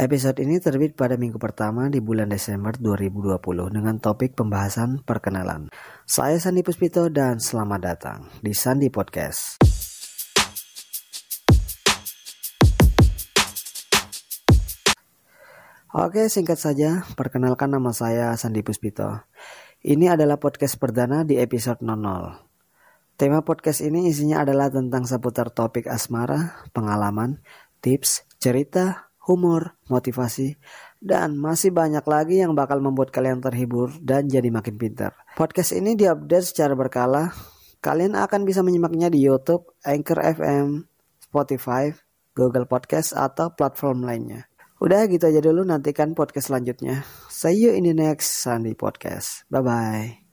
Episode ini terbit pada minggu pertama di bulan Desember 2020 dengan topik pembahasan perkenalan. Saya Sandi Puspito dan selamat datang di Sandi Podcast. Oke, singkat saja, perkenalkan nama saya Sandi Puspito. Ini adalah podcast perdana di episode 00. Tema podcast ini isinya adalah tentang seputar topik asmara, pengalaman, tips, cerita, humor, motivasi, dan masih banyak lagi yang bakal membuat kalian terhibur dan jadi makin pintar. Podcast ini diupdate secara berkala. Kalian akan bisa menyimaknya di YouTube, Anchor FM, Spotify, Google Podcast, atau platform lainnya. Udah gitu aja dulu nantikan podcast selanjutnya. See you in the next Sunday podcast. Bye bye.